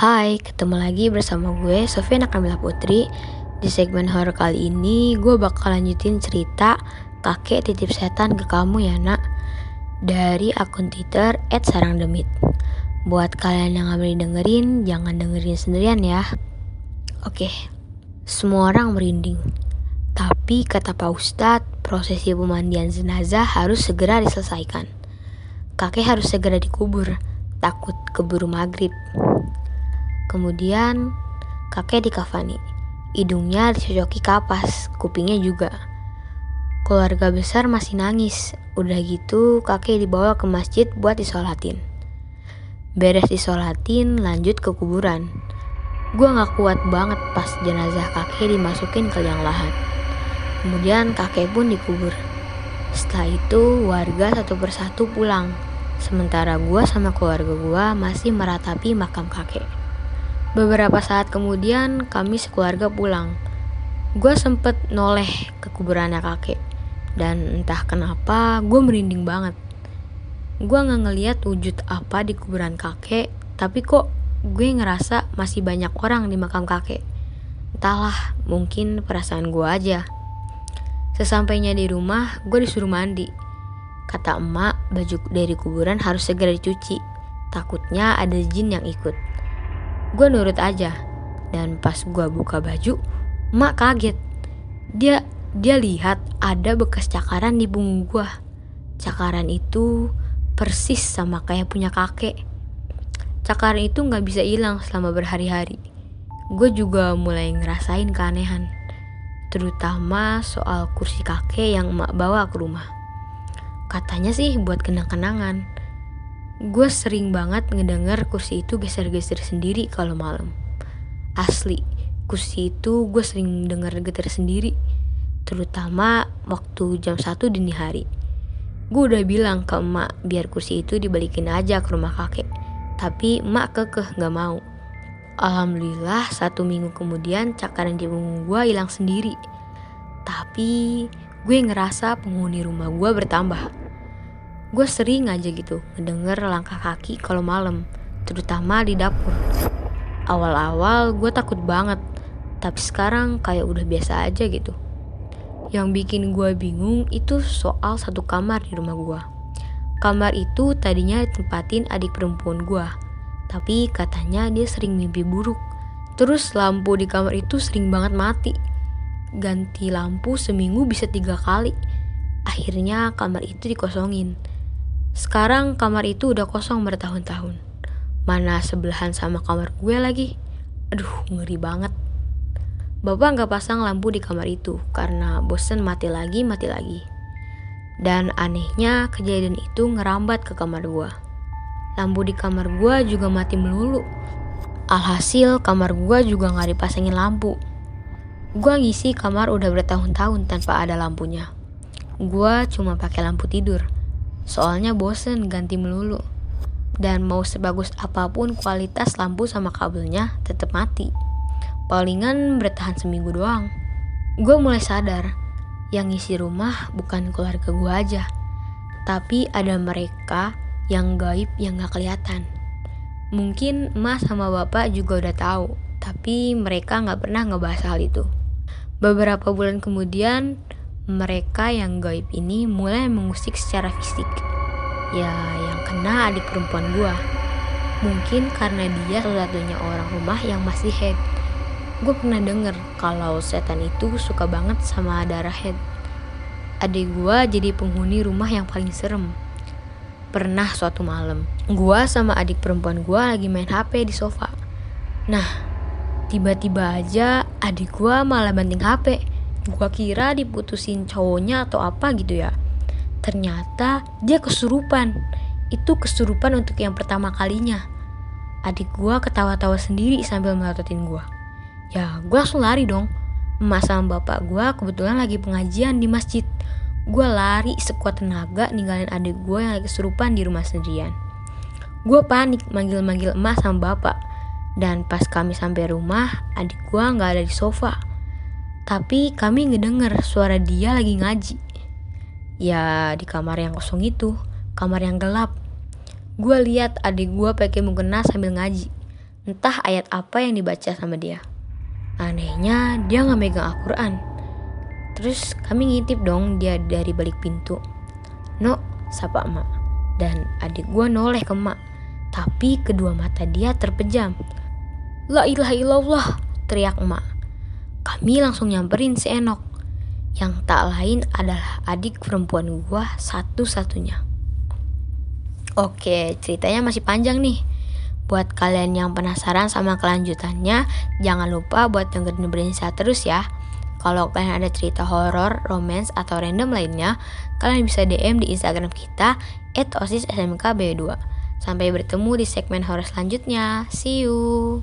Hai, ketemu lagi bersama gue Sofiana Kamila Putri. Di segmen horor kali ini gue bakal lanjutin cerita Kakek titip setan ke kamu ya nak. Dari akun Twitter @sarangdemit. Buat kalian yang boleh dengerin, jangan dengerin sendirian ya. Oke, semua orang merinding. Tapi kata Pak Ustadz, prosesi pemandian jenazah harus segera diselesaikan. Kakek harus segera dikubur. Takut keburu maghrib. Kemudian kakek dikafani. Hidungnya dicocoki kapas, kupingnya juga. Keluarga besar masih nangis. Udah gitu kakek dibawa ke masjid buat disolatin. Beres disolatin, lanjut ke kuburan. Gue gak kuat banget pas jenazah kakek dimasukin ke liang lahat. Kemudian kakek pun dikubur. Setelah itu warga satu persatu pulang. Sementara gue sama keluarga gue masih meratapi makam kakek. Beberapa saat kemudian kami sekeluarga pulang. Gue sempet noleh ke kuburannya kakek. Dan entah kenapa gue merinding banget. Gue gak ngeliat wujud apa di kuburan kakek. Tapi kok gue ngerasa masih banyak orang di makam kakek. Entahlah, mungkin perasaan gue aja. Sesampainya di rumah, gue disuruh mandi. Kata emak, baju dari kuburan harus segera dicuci. Takutnya ada jin yang ikut. Gue nurut aja. Dan pas gue buka baju, emak kaget. Dia dia lihat ada bekas cakaran di punggung gue. Cakaran itu persis sama kayak punya kakek. Cakaran itu nggak bisa hilang selama berhari-hari. Gue juga mulai ngerasain keanehan. Terutama soal kursi kakek yang emak bawa ke rumah. Katanya sih buat kenang-kenangan. Gue sering banget ngedenger kursi itu geser-geser sendiri kalau malam. Asli, kursi itu gue sering denger getar sendiri. Terutama waktu jam 1 dini hari. Gue udah bilang ke emak biar kursi itu dibalikin aja ke rumah kakek. Tapi emak kekeh gak mau. Alhamdulillah satu minggu kemudian cakaran di punggung gue hilang sendiri. Tapi gue ngerasa penghuni rumah gue bertambah. Gue sering aja gitu ngedenger langkah kaki kalau malam, terutama di dapur. Awal-awal gue takut banget, tapi sekarang kayak udah biasa aja gitu. Yang bikin gue bingung itu soal satu kamar di rumah gue. Kamar itu tadinya ditempatin adik perempuan gue, tapi katanya dia sering mimpi buruk. Terus lampu di kamar itu sering banget mati. Ganti lampu seminggu bisa tiga kali. Akhirnya kamar itu dikosongin sekarang kamar itu udah kosong bertahun-tahun. Mana sebelahan sama kamar gue lagi. Aduh, ngeri banget. Bapak nggak pasang lampu di kamar itu karena bosen mati lagi, mati lagi. Dan anehnya kejadian itu ngerambat ke kamar gue. Lampu di kamar gue juga mati melulu. Alhasil kamar gue juga nggak dipasangin lampu. Gue ngisi kamar udah bertahun-tahun tanpa ada lampunya. Gue cuma pakai lampu tidur Soalnya bosen ganti melulu. Dan mau sebagus apa pun kualitas lampu sama kabelnya tetap mati. Palingan bertahan seminggu doang. Gue mulai sadar, yang ngisi rumah bukan keluarga gue aja. Tapi ada mereka yang gaib yang gak kelihatan. Mungkin emas sama bapak juga udah tahu, tapi mereka gak pernah ngebahas hal itu. Beberapa bulan kemudian, mereka yang gaib ini mulai mengusik secara fisik. Ya, yang kena adik perempuan gua. Mungkin karena dia satu-satunya orang rumah yang masih head. Gue pernah denger kalau setan itu suka banget sama darah head. Adik gua jadi penghuni rumah yang paling serem. Pernah suatu malam, gua sama adik perempuan gua lagi main HP di sofa. Nah, tiba-tiba aja adik gua malah banting HP Gua kira diputusin cowoknya atau apa gitu ya. Ternyata dia kesurupan. Itu kesurupan untuk yang pertama kalinya. Adik gua ketawa-tawa sendiri sambil melototin gua. Ya, gua langsung lari dong. Emak sama bapak gua kebetulan lagi pengajian di masjid. Gua lari sekuat tenaga ninggalin adik gua yang lagi kesurupan di rumah sendirian. Gua panik manggil-manggil emak sama bapak. Dan pas kami sampai rumah, adik gua nggak ada di sofa. Tapi kami ngedenger suara dia lagi ngaji. Ya di kamar yang kosong itu, kamar yang gelap. Gue lihat adik gue pakai mukena sambil ngaji. Entah ayat apa yang dibaca sama dia. Anehnya dia nggak megang Al-Quran. Terus kami ngintip dong dia dari balik pintu. No, sapa emak. Dan adik gua noleh ke emak. Tapi kedua mata dia terpejam. La ilaha illallah, teriak emak. Kami langsung nyamperin si Enok. Yang tak lain adalah adik perempuan gua satu-satunya. Oke, ceritanya masih panjang nih. Buat kalian yang penasaran sama kelanjutannya, jangan lupa buat dengerin Berinsa terus ya. Kalau kalian ada cerita horor, romance, atau random lainnya, kalian bisa DM di Instagram kita @osissmkb2. Sampai bertemu di segmen horor selanjutnya. See you.